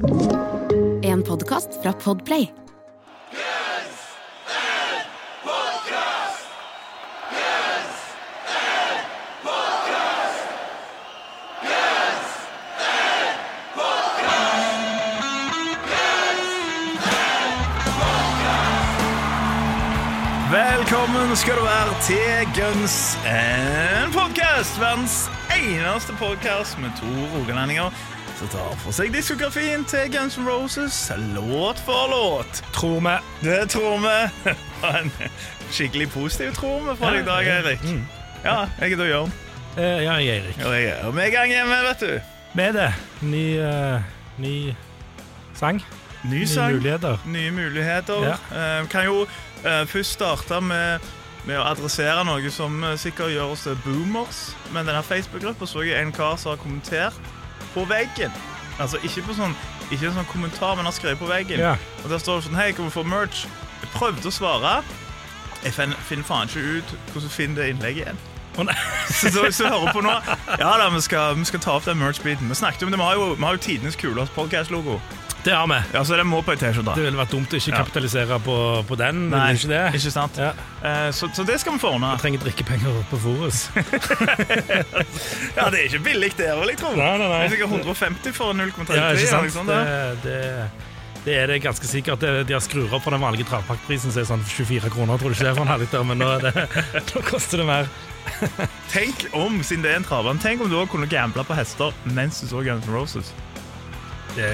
En podkast fra Podplay. Velkommen skal du være til Guns en podcast Verdens eneste podcast med to rogalendinger som tar for seg diskografien til Guns N' Roses låt for låt. Tror vi. Det tror vi. En skikkelig positiv tror vi fra deg i dag, Eirik. Ja, jeg Jørn. Eh, ja, jeg er Erik. Og jeg er og vi er i gang hjemme, vet du. Med det. Ny, uh, ny sang. Ny Nye muligheter. nye muligheter. Ja. Uh, kan jo uh, først starte med, med å adressere noe som sikkert gjør oss til boomers. Men denne Facebook-gruppa så jeg en kar som har kommentert på veggen. Altså ikke på sånn Ikke en sånn kommentar, men har skrevet på veggen. Ja. Og der står det sånn Hei, kan vi få merch? Jeg prøvde å svare. Jeg finner faen ikke ut hvordan du finner det innlegget igjen. Oh. Så, så du hører på nå Ja da, vi skal, vi skal ta opp den merch-biten. Vi snakket om det, vi har jo, vi har jo tidenes kuleste podcast-logo. Det har vi. Ja, så det må på ei T-skjorte. Det ville vært dumt å ikke kapitalisere på, på den. Nei, ikke det? Ikke sant? Ja. Eh, så, så det skal vi få ordna. Jeg trenger drikkepenger på Forus. Ja, det er ikke billig, det vil jeg tror. Nei, nei, nei. Det er sikkert 150 for 0,33. ja, ikke sant? noe. Det, det, det er det ganske sikkert. De har skrur opp fra den vanlige travpakkprisen, så er sånn 24 kroner, tror du ikke det, for en halvliter, men nå, er det, nå koster det mer. Tenk om, siden det er en travbane, tenk om du òg kunne gamble på hester mens du så Guns N' Roses. Det,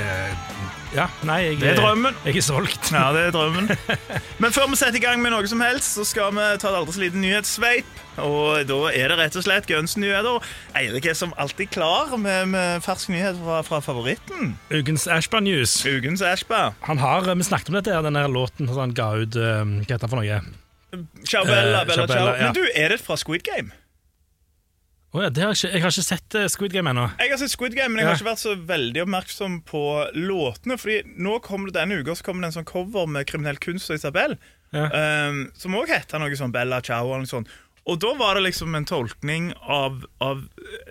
ja, nei, jeg, Det er drømmen. Jeg er solgt. Ja, det er drømmen. Men før vi setter i gang med noe som helst, så skal vi ta et aldri så liten nyhetssveip. Og da er det rett og slett Guns-nyheter. Eirik er som alltid klar med, med fersk nyhet fra, fra favoritten. Ukens Ashba News. Ukens Ashba. Han har, Vi snakket om dette, her, denne låten som han ga ut eh, Hva heter den for noe? Ciao, Bella, Eh, Bella, ciao, ciao. Bella, ja. Men du, er det fra Squid Game? Å ja, det har jeg, ikke, jeg har ikke sett eh, Squid Game ennå. Jeg har sett Squid Game, men jeg har ikke vært så veldig oppmerksom på låtene. Fordi nå kommer det denne uka så kommer det en sånn cover med Kriminell kunst og Isabel. Ja. Um, som òg heter noe sånn Bella Ciao. eller noe sånt. Og da var det liksom en tolkning av, av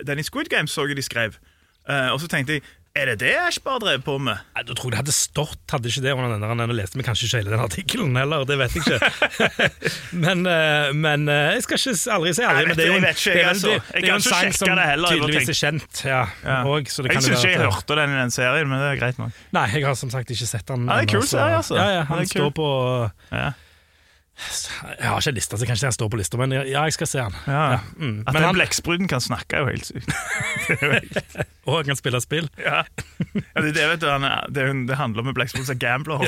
den i Squid Game, så jeg de skrev. Uh, og så tenkte jeg er det det Ashbar drev på med? Nei, Da tror det hadde stått, hadde ikke det under den denne, den leste vi kanskje ikke hele den artikkelen heller, det vet jeg ikke. men, eh, men eh, jeg skal ikke aldri si aldri. Men det er jo en, jeg det er en, altså. det- det er en sang som heller, tydeligvis er kjent. Ja, og, så det Jeg syns ikke jeg hørte den i den serien, men det er greit nok. Nei, jeg har som sagt ikke sett den. Ja, det er en kul så- serie, altså. Ja, ja, han står på Ja. Jeg har ikke en liste, så kanskje jeg står på lista, men ja, jeg skal se han. Ja. mm. At den blekkspruten kan snakke, er jo helt sykt. Og han kan spille spill. Ja. ja, det, det, vet du, han er, det, det handler om en blekksprut som gambler.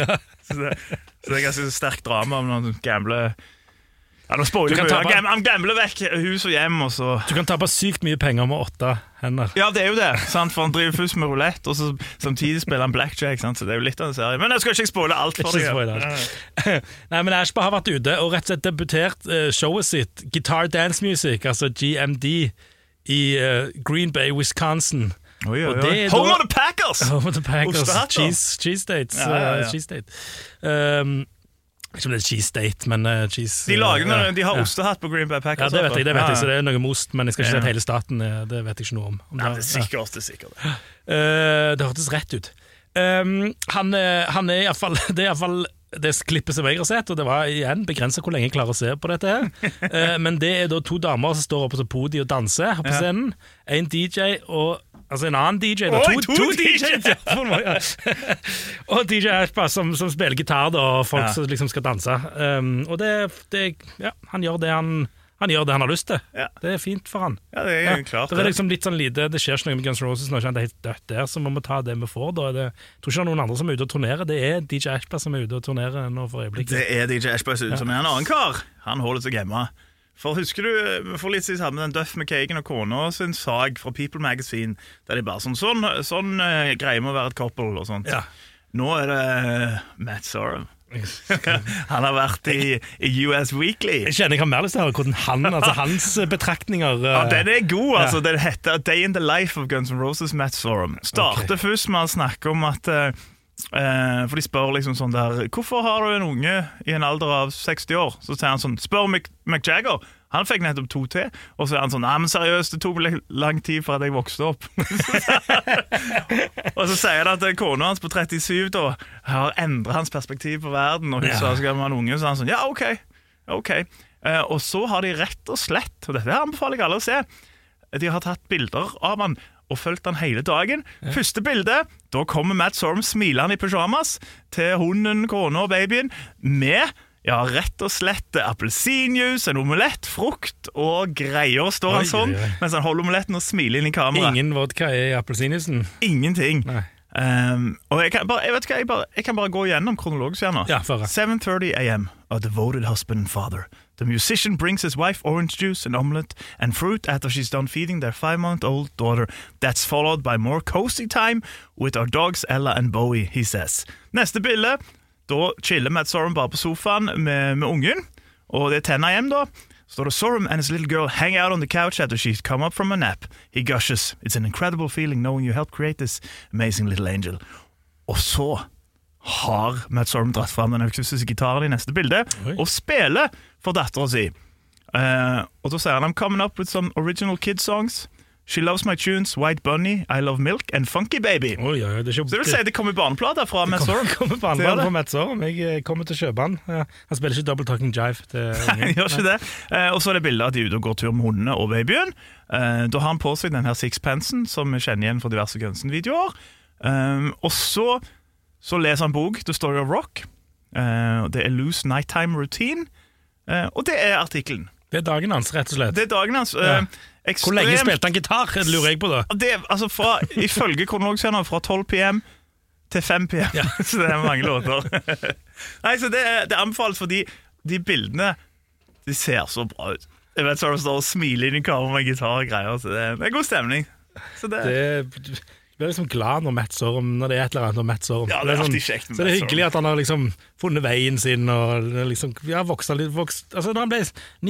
Så, det, så det er ganske sterkt drama om noen gambler Ja, nå spoiler Du kan jeg gam- gambler vekk hus og hjem, og så Du kan tape sykt mye penger med åtte hender. Ja, det er jo det, sant? for han driver først med rulett, og så samtidig spiller han blackjack. Sant? Så det er jo litt av en serie. Men jeg skal ikke spoile alt for deg. Nei, men Ashba har vært ute og rett og slett debutert eh, showet sitt, Guitar Dance Music, altså GMD, i eh, Green Bay, Wisconsin. Oi, oi, oi. Home of the Packers! Home of the Packers, cheese, cheese States. Ja, ja, ja. Uh, cheese state. Um, ikke om det er cheese date, men uh, cheese De, lager, eh, noe- de har ja. ostehatt på Green Bay Ja, det vet jeg, det vet jeg, Ja, så det er noe med ost, men jeg skal ikke si at hele staten eh, Det vet jeg ikke noe om. om Nei, det- er ja. sikkert, det er sikkert. Uh, det hørtes rett ut. Um, han, han er iallfall Det er iallfall det klippet som jeg har sett, og det var igjen begrensa hvor lenge jeg klarer å se på dette. her uh, Men det er da to damer som står oppe på podiet og danser på Ja. scenen. En DJ og Altså en annen DJ. Da. Oi, to, to måte, ja. og DJ Ashba som, som spiller gitar, da, og folk Ja. som liksom skal danse. Um, og det, det Ja, han gjør det han han gjør det han har lyst til. Det er fint for han. Ja, det er klart det er liksom litt sånn lite Det skjer ikke noe med Guns N' Roses nå, det er helt dødt der, så må vi ta det vi får. da. Det, jeg tror ikke det er noen andre som er ute og turnerer. Det er DJ Ashba som er ute og turnerer nå for øyeblikket. Det er DJ Ashba som er en annen kar. Han holder seg hjemme. For husker du, For litt siden hadde vi den Duff McKagan og kona sin sag fra People Magazine, der de bare sånn Sånn, sånn eh, greier med å være et couple og sånt. Ja. Nå er det eh, Matt Sorum. Han har vært i, i US Weekly. Jeg kjenner jeg har mer lyst til å høre hvordan han, altså hans betraktninger Ja, eh, Den er god, altså. Den heter Day in the Life of Guns N' Roses, Matt Sorum. Starter først med å snakke om at eh, eh, For de spør liksom sånn der Hvorfor har du en unge i en alder av 60 år? Så sier han sånn Spør Mick, Mick Jagger. Han fikk nettopp to til, og så er han sånn Nei, men seriøst, det tok lang tid for at jeg vokste opp. og så sier han at kona hans på 37 da har endra hans perspektiv på verden, og hun Ja. sa skal en unge, så han sånn Ja, OK. ok Eh, Og så har de rett og slett, og dette anbefaler jeg alle å se, de har tatt bilder av han og fulgt han hele dagen. Første bilde, da kommer Matt Sorm smilende i pyjamas til hunden, kona og babyen med ja, rett og slett appelsinjuice, en omelett, frukt og greier. Står han Oi, sånn oi, mens han holder omeletten og smiler inn i kameraet. Ingen vodka i appelsinjuicen. Ingenting. Um, og jeg kan, bare, jeg, vet hva, jeg, bare, jeg kan bare gå gjennom kronologisk her nå. Ja, få 7.30 a.m. A devoted husband and father. The musician brings his wife orange juice and omelette and fruit after she's done feeding their five-month-old daughter. That's followed by more cozy time with our dogs Ella and Bowie, he says. Neste bilde, da chiller Matt Sorum bare på sofaen med, med ungen, og det er 10 a.m. da. Står Sorum and his little girl hang out on the couch after she's come up from a nap. He gushes. It's an incredible feeling knowing you helped create this amazing little angel. Og så har Matt Sorum dratt fram den akustiske gitaren i neste bilde Oi. og spiller for dattera si. Uh, og så sier han I'm coming up with some original kid songs. She loves my tunes, White Bunny, I Love Milk and Funky Baby. Oi, oi, det ikke Så det vil si det kommer barneplater fra Matt Sorum. Kommer på Ser anbefalt det? fra Matt Sorum. Jeg eh, kommer til å kjøpe han. Ja. Han spiller ikke Double Talking Jive Nei, gjør ikke det. Uh, og så er det bilde av de er ute og går tur med hundene og babyen. Uh, da har han på seg den her sixpensen som vi kjenner igjen fra diverse Gunsen-videoer. Eh, og så, så leser han bok, The Story of Rock. Eh, det er Loose Nighttime Routine. Eh, og det er artikkelen. Det er dagen hans, rett og slett. Det er dagen hans. Ja. Eh, Hvor lenge spilte han gitar, det lurer jeg på da. Det altså fra, Ifølge kronologisk fra 12 PM til 5 PM. Ja. så det er mange låter. Nei, så det, det anbefales fordi de bildene De ser så bra ut. Jeg vet så Du står og smiler inn i kamera med gitar og greier. Så det, det er god stemning. Så det, Det, blir liksom glad når Matt Sorum Når det er et eller annet om Matt Sorum. Ja, det er alltid kjekt med Så det er hyggelig at han har liksom funnet veien sin og liksom, ja, vokst litt vokst. Altså, når han ble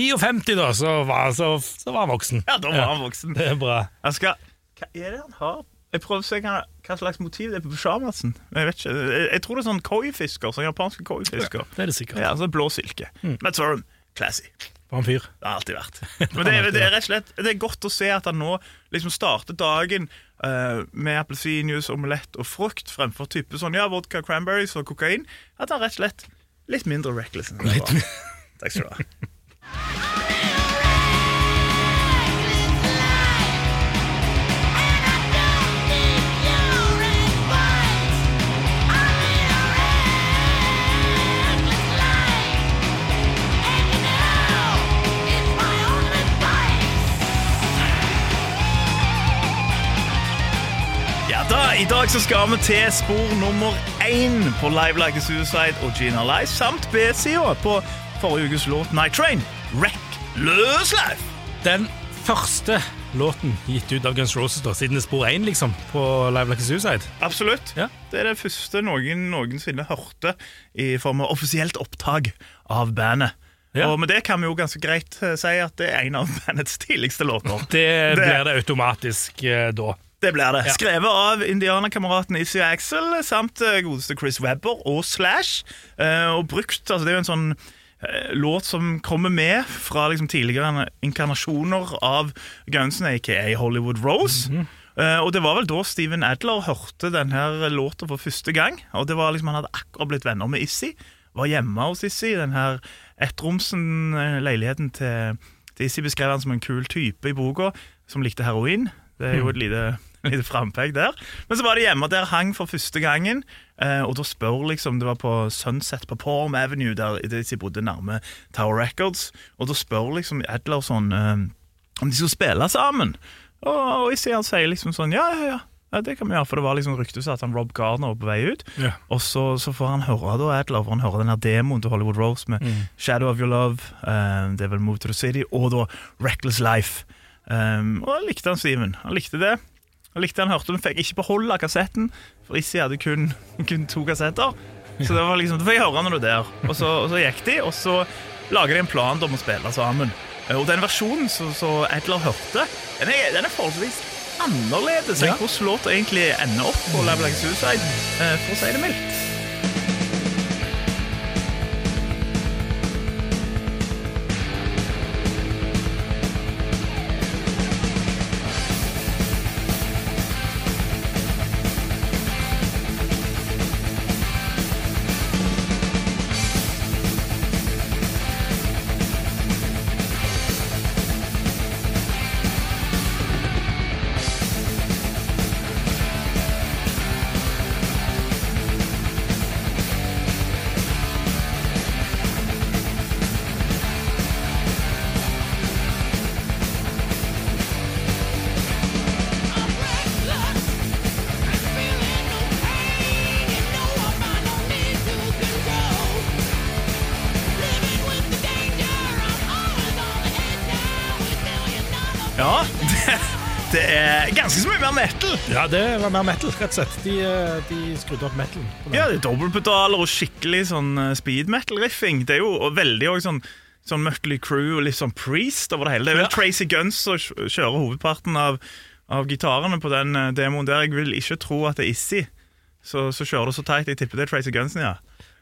59, da, så var, så, så var han voksen. ja, da var han voksen. Det er bra. Jeg skal, hva er det han har? Jeg prøver å se hva, hva slags motiv det er på pyjamasen. Jeg vet ikke. Jeg, jeg tror det er sånn koi-fisker. Sånn japanske koi-fisker. Det er det sikkert. Ja, altså blå silke. Matt Sorum, classy. For en fyr. Det har alltid vært. Men det, er- det er rett og slett Det er godt å se at han nå liksom starter dagen eh, med appelsinjuice, omelett og frukt fremfor type sånn ja, vodka, cranberries og kokain. At han rett og slett litt mindre reckless. enn det var. Takk skal du ha. I dag så skal vi til spor nummer én på Live Like a Suicide og Gina Lice, samt B-sida på forrige ukes låt Night Train. Reckless Life. Den første låten gitt ut av Guns Roses, da, siden det er spor 1 liksom, på Live Like a Suicide. Absolutt. Ja. Det er det første noen noensinne hørte i form av offisielt opptak av bandet. Ja. Og med det kan vi jo ganske greit eh, si at det er en av bandets tidligste låter. Det, Det- blir det automatisk eh, da. Det blir det. Skrevet av indianerkameraten Issy Axel samt eh, godeste Chris Webber og Slash. Eh, og brukt, altså Det er jo en sånn eh, låt som kommer med fra liksom tidligere inkarnasjoner av Gunsen, aka Hollywood Rose. Eh, og det var vel da Steven Adler hørte denne låta for første gang. Og det var liksom Han hadde akkurat blitt venner med Issy. Var hjemme hos Issy i den her ettromsen eh, leiligheten til, til Issy beskrev han som en kul type i boka, som likte heroin. Det er jo et lite, lite frampek der. Men så var det hjemme der hang for første gangen, eh, og da spør liksom Det var på Sunset på Palm Avenue, der de bodde nærme Tower Records, og da spør liksom Adler sånn eh, om de skulle spille sammen. Og, og ser han sier liksom sånn ja, ja, ja. Ja, det kan vi gjøre, for det var liksom ryktes at han Rob Gardner var på vei ut. Yeah. Og så, så får han høre da, Adler, får han høre den her demoen til Hollywood Rose med Shadow of Your Love, um, det er Move to the City, og da Reckless Life. Um, og da likte han Steven. Han likte det. Han likte han hørte men fikk ikke beholde kassetten, for Issy hadde kun, kun to kassetter. Så det var liksom, da fikk jeg høre når du er der. Og så, og så gikk de, og så lager de en plan om å spille sammen. Eh, Og den versjonen som Edler hørte, den er, den er forholdsvis annerledes enn Ja. hvordan låta egentlig ender opp på Level Like Suicide, eh, for å si det mildt. Ganske så mye mer metal. Ja, det var mer metal, rett og slett. De, eh, de skrudde opp metal. Ja, det er dobbeltpedaler og skikkelig sånn eh, speed metal-riffing. Det er jo og veldig også sånn Sånn Mutley Crew og litt sånn Priest over det hele. Det er vel Ja. Tracy Guns som kjører hovedparten av, av gitarene på den eh, demoen der. Jeg vil ikke tro at det er Issy. Så, så kjører det så teit. Jeg tipper det er Tracy Gunsen, ja.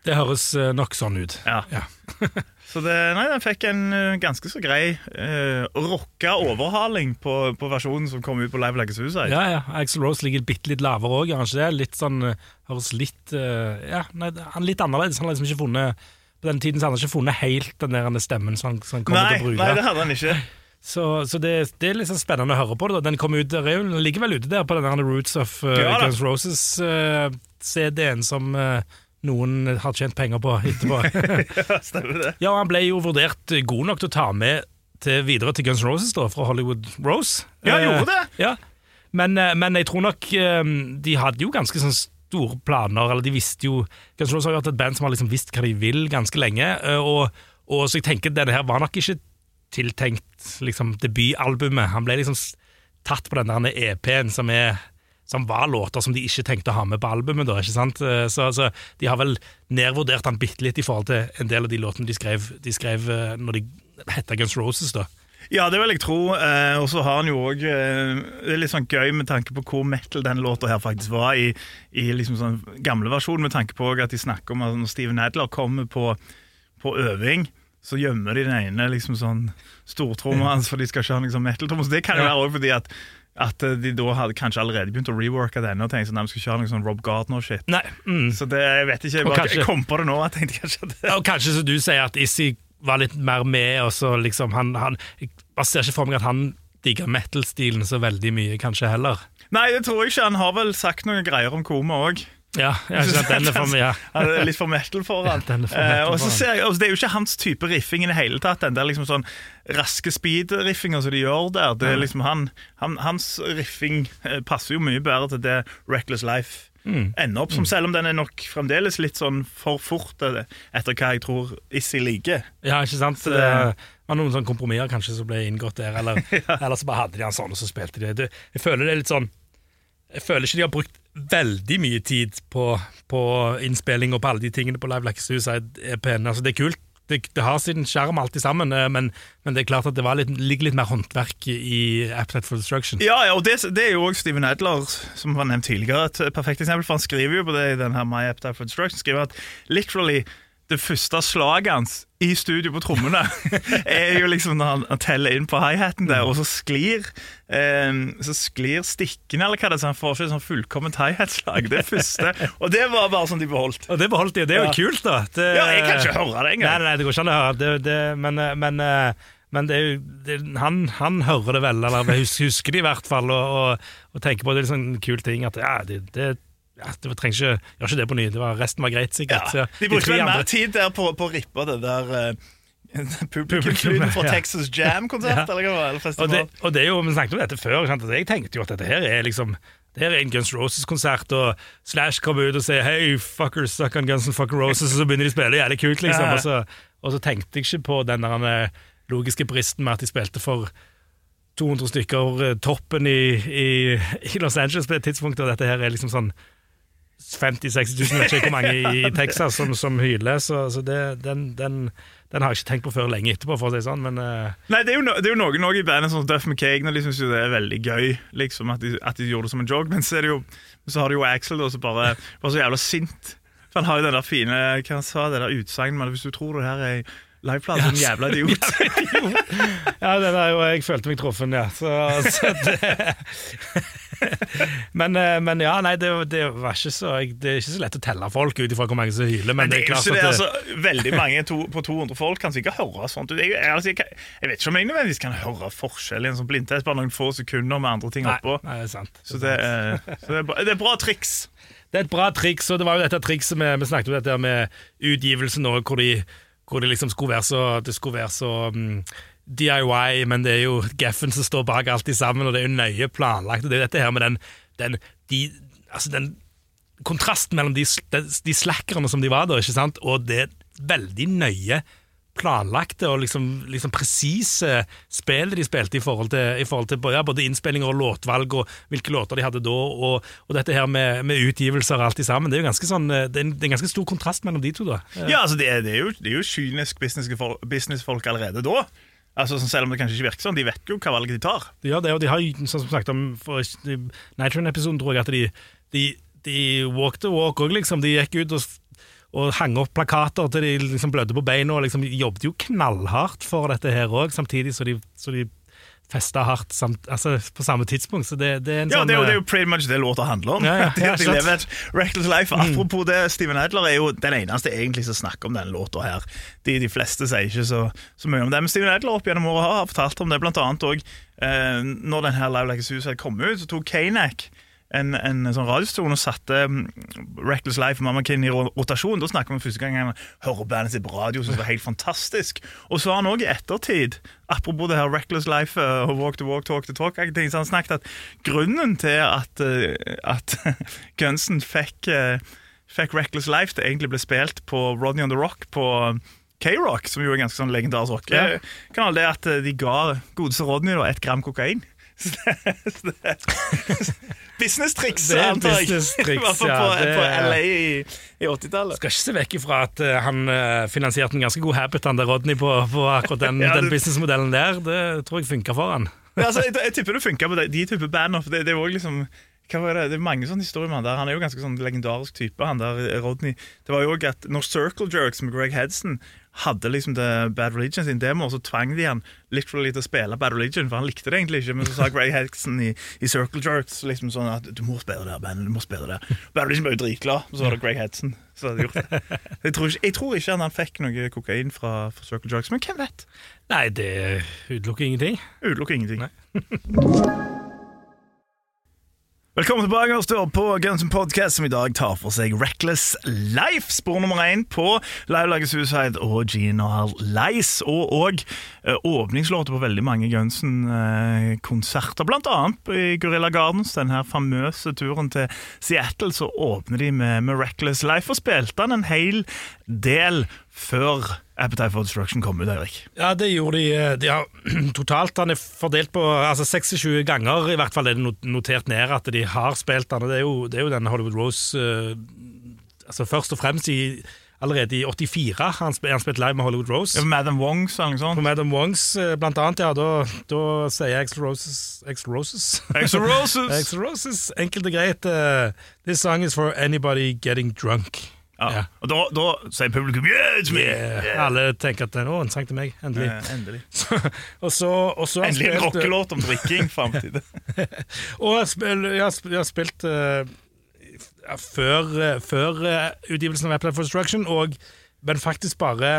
Det høres eh, nok sånn ut. ja. Ja. Så det, nei, den fikk en eh, ganske så grei uh, rocka overhaling på, på versjonen som kom ut på Live Like Suicide. Ja, ja. Axel Rose ligger bitte litt lavere òg, gjør han ikke det? Litt sånn, Høres litt uh, Ja, nei, han er litt annerledes. Han har liksom ikke funnet På den tiden så han har ikke funnet helt den der stemmen som han, som han kommer Nei, til å bruke. nei, det hadde han ikke. Så, så det, det er sånn spennende å høre på. det da. Den kom ut, den ligger vel ute der på den der Roots of uh, Ja. Guns Roses-CD-en som eh, noen har tjent penger på etterpå. Ja, stemmer det. ja, han ble jo vurdert god nok til å ta med til, videre til Guns Roses da, fra Hollywood Rose. Ja, han gjorde det. Ja. Men, eh, men jeg tror nok eh, de hadde jo ganske sånn store planer, eller de visste jo Guns Roses har jo vært et band som har liksom visst hva de vil ganske lenge, eh, og, og så jeg tenker denne her var nok ikke tiltenkt liksom, debutalbumet. Han ble liksom tatt på den der EP-en som, er, som var låter som de ikke tenkte å ha med på albumet. Da, ikke sant? Eh, Så, så de har vel nedvurdert han bitte litt i forhold til en del av de låtene de skrev, de skrev eh, når de hette Guns Roses. da. Ja, det vil jeg tro. Eh, og så har han jo òg eh, Det er litt sånn gøy med tanke på hvor metal den låta her faktisk var i, i liksom sånn gamle versjon, med tanke på at de snakker om at når Steven Adler kommer på, på øving, så gjemmer de den ene liksom sånn stortromma hans, for de skal ikke ha noe sånn metal-tromme. Så det kan jo være også fordi at at eh, de da hadde kanskje allerede begynt å reworke denne og tenkte sånn, de skulle ikke ha noe sånn Rob Gardner-shit. Nei, mm. Så det, jeg vet ikke, jeg, bare, kanskje- jeg kom på det nå. Jeg tenkte kanskje at det Og kanskje som du sier at Issy var litt mer med, og så liksom han, han Jeg ser ikke for meg at han digger metal-stilen så veldig mye, kanskje heller. Nei, det tror jeg ikke. Han har vel sagt noen greier om koma òg. Ja, den er for meg, ja. Er litt for metal for han. Er metal Eh, og så ser jeg, altså, Det er jo ikke hans type riffing i det hele tatt. Den der liksom sånn raske speed-riffinga som de gjør der. Det er liksom han, han, Hans riffing eh, passer jo mye bedre til det Reckless Life Mm. ender opp som, selv om den er nok fremdeles litt sånn for fort eh, etter hva jeg tror Issy liker. Ja, ikke sant? Så det var noen sånne kompromisser kanskje som ble inngått der, eller, eller så bare hadde de han sånn, og så spilte de det. Jeg føler det er litt sånn Jeg føler ikke de har brukt veldig mye tid på, på innspilling og på alle de tingene på Live Like Suicide-EP-en. Altså, det er kult. Det, det har sin sjarm alltid sammen, eh, men, men det er klart at det litt, ligger litt mer håndverk i Appetite for Destruction. Ja, ja, og det, det er jo òg Steven Adler, som var nevnt tidligere, et perfekt eksempel. For han skriver jo på det i denne My Appetite for Destruction skriver at literally det første slaget hans i studio på trommene er jo liksom når han, teller inn på hi-haten der, og så sklir eh, Så sklir stikkene, eller hva det er, så han får ikke sånn fullkomment hi-hat-slag. Det første. Og det var bare sånn de beholdt. Og det beholdt de, og det er jo Ja. kult, da. Det, Ja, jeg kan ikke høre det engang. nei, nei, det går ikke an å høre det, det, men, eh, men, eh, men det er jo, det, han, han hører det vel, eller husker det i hvert fall, og, og, og tenker på det er en sånn kul ting at ja, det, det, ja, det trenger ikke gjør ikke det på ny. Det var, resten var greit, sikkert. Ja, de brukte vel mer tid der på, på å rippe det der uh, publikumslyden Publikum, fra ja. Texas Jam-konsert, Ja. eller var, Og det, og det er jo, Vi snakket om dette før. Sant? Jeg tenkte jo at dette her er liksom det her er en Guns Roses-konsert, og Slash kommer ut og sier 'Hey, fuckers, suck on Guns and fuck Roses', og så begynner de å spille jævlig kult, liksom. Og, så, og så tenkte jeg ikke på den der eh, logiske bristen med at de spilte for 200 stykker eh, toppen i, i, i Los Angeles på det tidspunktet, og dette her er liksom sånn 50 000-60 000, vet ikke hvor mange i, Texas som, som hyler, så, så det, den, den, den har jeg ikke tenkt på før lenge etterpå, for å si sånn, men uh... Nei, det er no, det er jo noen også i bandet som Duff McCagan de syns det er veldig gøy liksom, at, de, at de gjorde det som en joke, men så, jo, så har de jo Axel som bare var så jævla sint. For han har jo den der fine hva han sa, det der utsagnet at hvis du tror det her er liveplate, er en jævla idiot. Ja, det der, jo, jeg følte meg truffet, ja. Så, så det men, eh, men ja, nei, det, det var ikke så Det er ikke så lett å telle folk ut ifra hvor mange som hyler, men, Men det er klart det, at altså, Veldig mange to, på 200 folk kan sikkert høre sånt. Jeg, altså, jeg, jeg vet ikke om jeg nødvendigvis kan høre forskjell i en sånn blindtest, bare noen få sekunder med andre ting oppå. nei, det er sant. Så det er, så det er, bra, det er bra triks. Det er et bra triks, og det var jo dette trikset vi, vi snakket om dette med utgivelsen òg, hvor, de- hvor det liksom skulle være så, det skulle være så mm, DIY, men det er jo Geffen som står bak alt sammen, og det er jo nøye planlagt. og Det er jo dette her med den, den, de, altså den kontrasten mellom de, de, de slackerne som de var da, ikke sant? og det veldig nøye planlagte og liksom, liksom presise spillet de spilte i forhold til, i forhold til ja, både innspillinger og låtvalg og hvilke låter de hadde da, og, og dette her med, med, utgivelser og alt i sammen. Det er jo ganske sånn, det er, en, det er en ganske stor kontrast mellom de to. da. Ja, altså det er, det er jo, jo kynisk businessfolk, businessfolk allerede da. Altså, sånn, selv om det kanskje ikke virker sånn, de vet jo hva valget de tar. De gjør det, og de har sånn som sagt om for Nitron-episoden, tror jeg, at de, de, de walk the walk òg, liksom. De gikk ut og og hang opp plakater til de liksom blødde på beina, og liksom jobbet jo knallhardt for dette her òg, samtidig så de, så de festa hardt samt, altså, på samme tidspunkt. Så det, det er en ja, sånn det er, jo, det er eh, jo pretty much det låta handler om. Ja, ja, ja, de, lever et reckless life. Mm. Apropos det, Steven Adler er jo den eneste egentlig som snakker om denne låta her. De, de fleste sier ikke så, så mye om det. Men Steven Adler opp gjennom året har fortalt om det, blant annet òg eh, når denne Live Like a Suicide kom ut, så tok Kanak en, en sånn radiostasjon og satte um, Reckless Life og Mamma Kin i rotasjon. Da snakker vi om første gang han hører bandet sitt på radio, som var helt fantastisk. Og så har han òg i ettertid, apropos det her Reckless Life uh, og Walk to Walk, Talk to Talk, ting, så han snakket at grunnen til at, uh, at Gunsen fikk, uh, fikk Reckless Life, det egentlig ble spilt på Rodney on the Rock på K-Rock, som jo er ganske sånn legendarisk rock. Ja. Kan det at de ga godeste Rodney da, et gram kokain. Business-triks, antar jeg. I hvert fall ja, på, det- på LA i, i 80-tallet. Skal ikke se vekk ifra at uh, han eh, finansierte en ganske god habit, han der Rodney, på, på akkurat den, Ja, den businessmodellen der. Det tror jeg funka for han. Ja, altså, jeg, jeg tipper det funka på de, de type band. Det, det, er liksom, det? det er mange sånne historier med han der. Han er jo ganske sånn legendarisk type, han der Rodney. Det var jo også at Når Circle Jerks med Greg Hedson hadde liksom det Bad Religion sin demo, og så tvang de han literally til å spille Bad Religion, for han likte det egentlig ikke. Men så sa Greg Hexen i, i Circle Jerks liksom sånn at du må spille det, bandet, du må spille det. Bad Religion ble jo dritglad, og så var det Greg Hedson som hadde gjort det. Jeg tror ikke, jeg tror ikke han fikk noe kokain fra, fra Circle Jerks, men hvem vet? Nei, det utelukker ingenting. Utelukker ingenting. Nei. Velkommen tilbake og står på Gunsen Podcast, som i dag tar for seg Reckless Life. Spor nummer én på Livelaget Suicide og Genial Lice. Og òg eh, åpningslåter på veldig mange Gunsen-konserter. Blant annet i Gorilla Gardens, den her famøse turen til Seattle, så åpner de med, med Reckless Life. Og spilte han en hel del før Appetite for Destruction kom ut, Eirik. Ja, det gjorde de. eh, de har, totalt han er fordelt på altså 26 ganger, i hvert fall er det notert ned at de har spilt han. og Det er jo, det er jo den Hollywood Rose uh, altså Først og fremst i, allerede i 84 har han, han spilt live med Hollywood Rose. Ja, Madam Wongs eller noe På sånt. Madam Wongs, eh, blant annet, ja, da, da sier Axel Roses Axel Roses? Axl Roses. Axl Roses, enkelt og greit. Uh, This song is for anybody getting drunk. Ja. Ja. Og da, da sier publikum yeah, it's me! Yeah. Alle tenker at det er en sang til meg, endelig. Eh, endelig. og så, og så Endelig en eh, rockelåt om drikking framtid. Og jeg, spil, jeg, har jeg har spilt uh, før, uh, før uh, utgivelsen av Apple for Destruction, og, men faktisk bare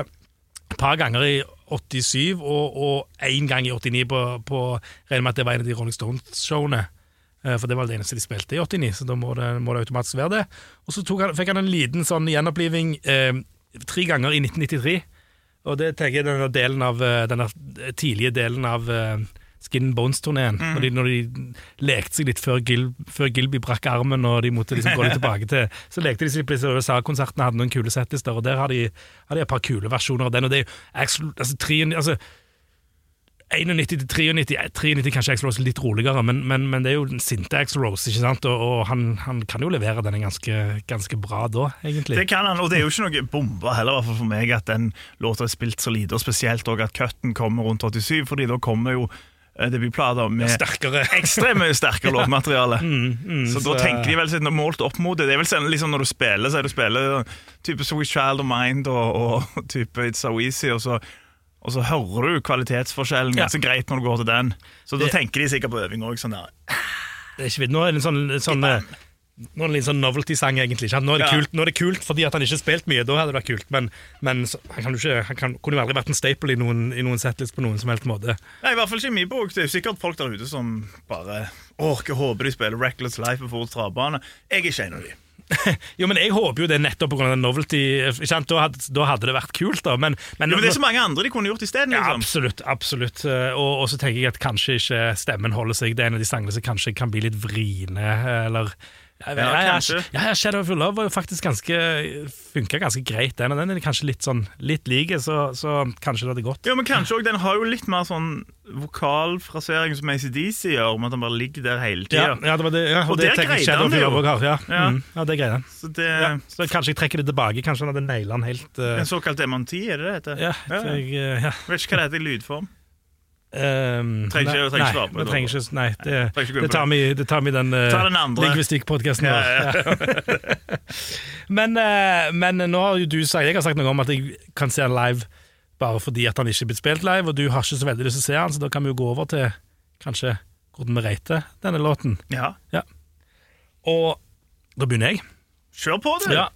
et par ganger i 87 og, og én gang i 89 på, på regner med at det var en av de Rolling Stones-showene. Eh, For det var det eneste de spilte i 89, så da må det, må det automatisk være det. Og så han, fikk han en liten sånn gjenoppliving eh, tre ganger i 1993. Og det tenker jeg denne delen av eh, denne tidlige delen av eh, Skin Bones-turneen. Når, de, når de lekte seg litt før, Gil, før Gilby brakk armen og de måtte liksom gå litt tilbake til Så lekte de seg litt USA-konsertene, hadde noen kule setlister, og der har de, har de et par kule versjoner av den. Og det er jo altså, altså 91 til 93, eh, 93 kanskje Axl Rose litt roligere, men, men, men det er jo den sinte Axl Rose, ikke sant? Og, og han, han kan jo levere denne ganske, ganske bra da, egentlig. Det kan han, og det er jo ikke noe bombe heller, hvert fall for meg, at den låta er spilt så lite, og spesielt også at cutten kommer rundt 87, fordi da kommer jo eh, debutplater med Sterkere. ekstremt sterkere låtmateriale. Mm, så da tenker de vel sånn, målt opp mot det. Det er vel sånn liksom når du spiller, så er du spiller type Sweet Child of Mind og, og type It's So Easy, og så, og så hører du kvalitetsforskjellen Ja. ganske greit når du går til den. Så da Det- tenker de sikkert på øving òg. Sånn der. Det er ikke vidt. Nå er det en sånn, sånn eh, nå er det en litt sånn novelty-sang, egentlig. Nå er, det Ja. kult, nå er det kult fordi at han ikke har spilt mye, da hadde det vært kult, men, men så, han, ikke, han kan, kunne jo aldri vært en staple i noen, i noen settlist på noen som helst måte. Nei, i hvert fall ikke i min bok. Det er sikkert folk der ute som bare orker, håper de spiller Reckless Life på fort travbane. Jeg er ikke en av de. Jo, men jeg håper jo det nettopp pga. novelty. ikke sant? Da hadde, da hadde det vært kult, da. Men, men, Jo, men det er så mange andre de kunne gjort isteden. ja, Liksom. absolutt. absolutt. Eh, Og, og så tenker jeg at kanskje ikke stemmen holder seg. Det er en av de sangene som kanskje kan bli litt vriene, eller Ja, Ja, ja, ja, Shadow of Your Love var jo faktisk ganske funka ganske greit, den. Og den er kanskje litt sånn litt like, så, så kanskje det hadde gått. Ja, men kanskje også, Den har jo litt mer sånn vokalfrasering som ACDC gjør, om at han bare ligger der hele Ja, tida. ja, det var det. Ja, og, Og det det greide Shadow han jo. Har. Ja, Ja. Mm, ja det greide han. Så det Ja, så kanskje jeg trekker det tilbake. Kanskje han hadde naila den helt uh, En såkalt demanti, er det det heter? Ja, Ja, ja. jeg, uh, ja. Vet ikke hva det heter i lydform. Um, Trenger ikke- nei, trenger ikke svare på det. trenger ikke, nei, det, ikke det, tar vi, det tar vi i den, uh, Ta den andre. lingvistikkpodkasten Ja, vår. Ja. men, uh, men nå har jo du sagt Jeg har sagt noe om at jeg kan se han live bare fordi at han ikke er blitt spilt live, og du har ikke så veldig lyst til å se han, så da kan vi jo gå over til kanskje hvordan vi rater denne låten. Ja. Og da begynner jeg. Kjør på, du! Ja,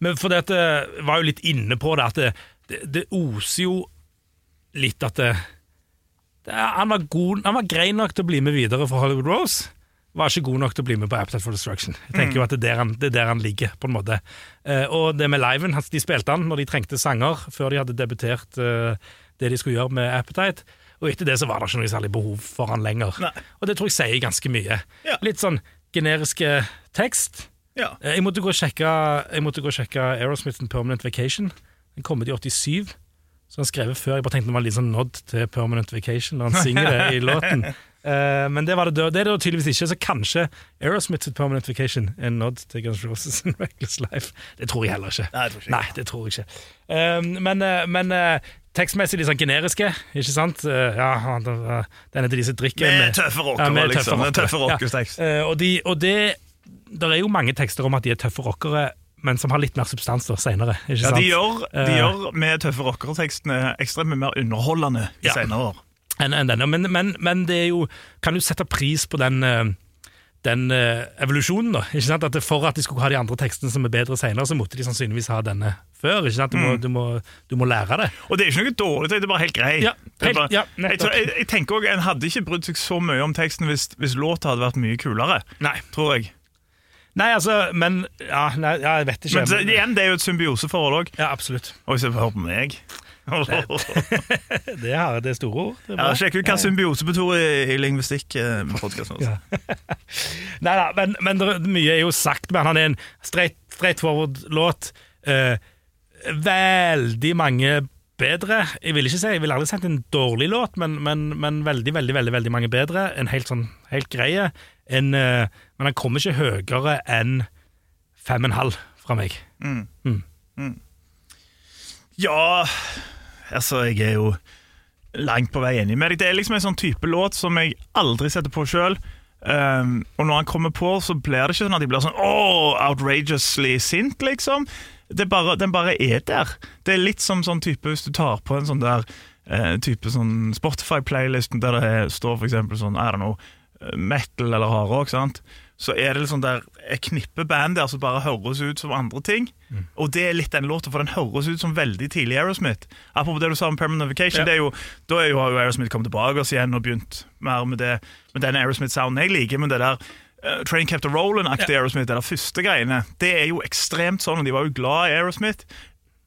men for dette var jo litt inne på det at det, det, det oser jo litt at det, han, var god, han var grei nok til å bli med videre for Hollywood Rose. Var ikke god nok til å bli med på Appetite for Destruction. Jeg tenker jo at Det er der han, det er der han ligger, på en måte. Eh, og det med liven, altså, De spilte han når de trengte sanger, før de hadde debutert eh, det de skulle gjøre med Appetite. Og etter det så var det ikke noe særlig behov for han lenger. Nei. Og det tror jeg sier ganske mye. Ja. Litt sånn generiske tekst. Ja. Eh, Jeg måtte gå og sjekke, måtte gå og sjekke Aerosmiths Permanent Vacation. Den kom ut i 87. Så han skrev før. Jeg bare tenkte det var en sånn nod til Permanent Vacation når han synger det i låten. Uh, men det var det, det er det tydeligvis ikke, så kanskje Aerosmiths Permanent Vacation er en nod til Guns Roses and Reckless Life. Det tror jeg heller ikke. Nei, ikke. Nei, det tror jeg ikke. Uh, men uh, men tekstmessig litt sånn generiske, ikke sant? Ja, han- er heter de som drikker Med tøffe rockere, Ja, med liksom. Tøffe rockere, rocketekst. Ja. Eh, og de, og det der er jo mange tekster om at de er tøffe rockere, men som har litt mer substans da, senere. Ikke Ja, sant? de gjør, de Eh. gjør med tøffe rockertekstene ekstremt mye mer underholdende i Ja. senere år. enn en denne. Men, men, men det er jo Kan du sette pris på den eh, den eh, evolusjonen, da. Ikke sant? At For at de skulle ha de andre tekstene som er bedre senere, så måtte de sannsynligvis ha denne før. Ikke sant? Du, må, Mm. du, må, du må lære det. Og det er ikke noe dårlig, det er bare helt grei. Ja, helt- bare, ja, jeg, tror, jeg, jeg tenker også, En hadde ikke brydd seg så mye om teksten hvis, hvis låta hadde vært mye kulere, Nei, tror jeg. Nei altså Men ja, nei, ja, jeg vet ikke. Men så, igjen, det er jo et symbioseforhold òg. ja, absolutt. Og hvis jeg hører på meg Det, det er store ord. Det er ja. Sjekk ut hva symbiose betyr i, i lingvistikk. eh. Ja. Nei da, men, men det, mye er jo sagt med han. Er en straight, straight forward låt. Eh, veldig mange bedre. Jeg vil ikke si, jeg vil aldri sagt en dårlig låt, men, men, men veldig, veldig veldig, veldig mange bedre. En helt sånn, helt greie. En, uh, men han kommer ikke høyere enn fem og en halv fra meg. Ja Altså, jeg er jo langt på vei enig med deg. Det er liksom en sånn type låt som jeg aldri setter på sjøl. Um, og når han kommer på, så blir det ikke sånn at de blir sånn oh, outrageously sint, liksom. Bare, den bare er der. Det er litt som sånn type hvis du tar på en sånn der eh, type sånn Spotify-playlist der det står for eksempel sånn, I don't know, eh, metal eller hardrock, sant? Så er det liksom der et knippe band der som bare høres ut som andre ting. Og det er litt den låta, for den høres ut som veldig tidlig Aerosmith. Apropos det du sa om Permanent Vacation, Ja. jo, da jo, har jo Aerosmith kommet tilbake oss igjen og begynt mer med, det, med den Aerosmith-sounden jeg liker, men det der uh, Train Kept a Rollin'-aktige Aerosmith, det der første greiene, det er jo ekstremt sånn, og de var jo glad i Aerosmith.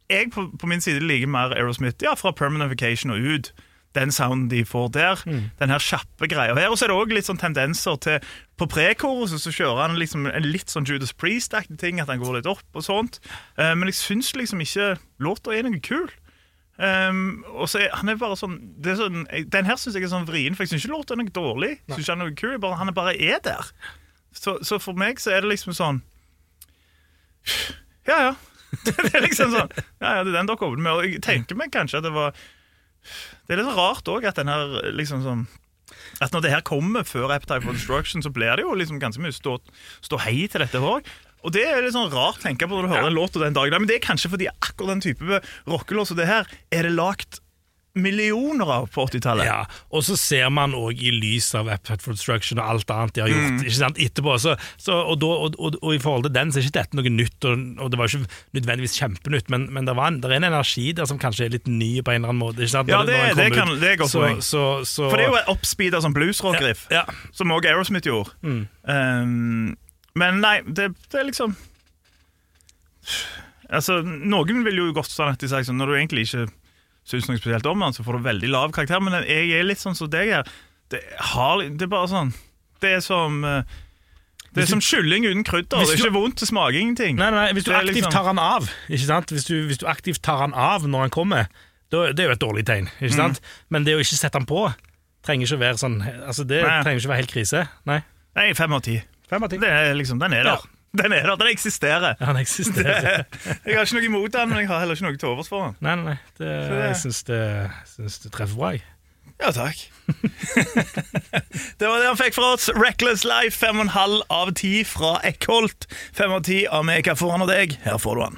Jeg på, på min side liker mer Aerosmith ja, fra Permanent Vacation og ut. Den sounden de får der. Den her kjappe greia her. Og så er det òg litt sånn tendenser til På prekoruset så kjører han liksom en litt sånn Judas Priest-aktig ting, at han går litt opp og sånt. Uh, men jeg syns liksom ikke låta er noe kul. Um, og så er, han er bare sånn, det er sånn Den her syns jeg er sånn vrien, for jeg syns ikke låta er noe dårlig. Synes ikke Han er noe kul, bare, han bare er der. Så, så for meg så er det liksom sånn Ja, ja. det er liksom sånn Ja, ja, det er den dere åpner med. Og jeg tenker meg kanskje at det var Det er litt rart òg at den her liksom sånn At når det her kommer før Appetite for Destruction, så blir det jo liksom ganske mye stå, stå hei til dette òg. Og det er litt sånn rart å tenke på når du hører en låt og den dagen. Men det er kanskje fordi akkurat den type rockelås og det her, er det lagt millioner av på 80-tallet. Ja, Og så ser man òg i lys av Appet for Destruction og alt annet de har gjort Mm. ikke sant, etterpå. Så, så, og, da, og, og, og i forhold til den så er ikke dette noe nytt, og, det var ikke nødvendigvis kjempenytt, men, men det, var en, det er en energi der som kanskje er litt ny på en eller annen måte. Ikke sant? Ja, det- det kan- det er godt så, poeng. så, så, For det er jo et oppspeeda sånn bluesrock-riff, ja, som òg Aerosmith gjorde. Mm. Um, men nei, det, det er liksom Altså, Noen vil jo godt sånn at de sier sånn Når du egentlig ikke syns noe spesielt om den, så får du veldig lav karakter. Men jeg er litt sånn som deg her. Det, har, det er bare sånn Det er som eh, Det er som kylling uten krydder. Hvis Det er ikke vondt, det smaker ingenting. Nei, nei, Hvis du aktivt liksom- tar han av, ikke sant? Hvis du, hvis du aktivt tar han av når han kommer, da, det er jo et dårlig tegn. Mm. ikke sant? Men det å ikke sette han på trenger ikke å være sånn Altså det Nei. trenger ikke å være helt krise. Nei. Nei, fem av ti. Fem av ti. Det er liksom, Den er der. Den er der, den eksisterer. Han eksisterer. Jeg har ikke noe imot den, men jeg har heller ikke noe til overs for den. Nei, nei, nei. Det, det- jeg syns det, syns det treffer bra. jeg. Ja, takk. det var det han fikk fra oss. Reckless Life, fem og en halv av 10 fra Eckholt. 5 av 10 av meg. Hva får han av deg? Her får du han.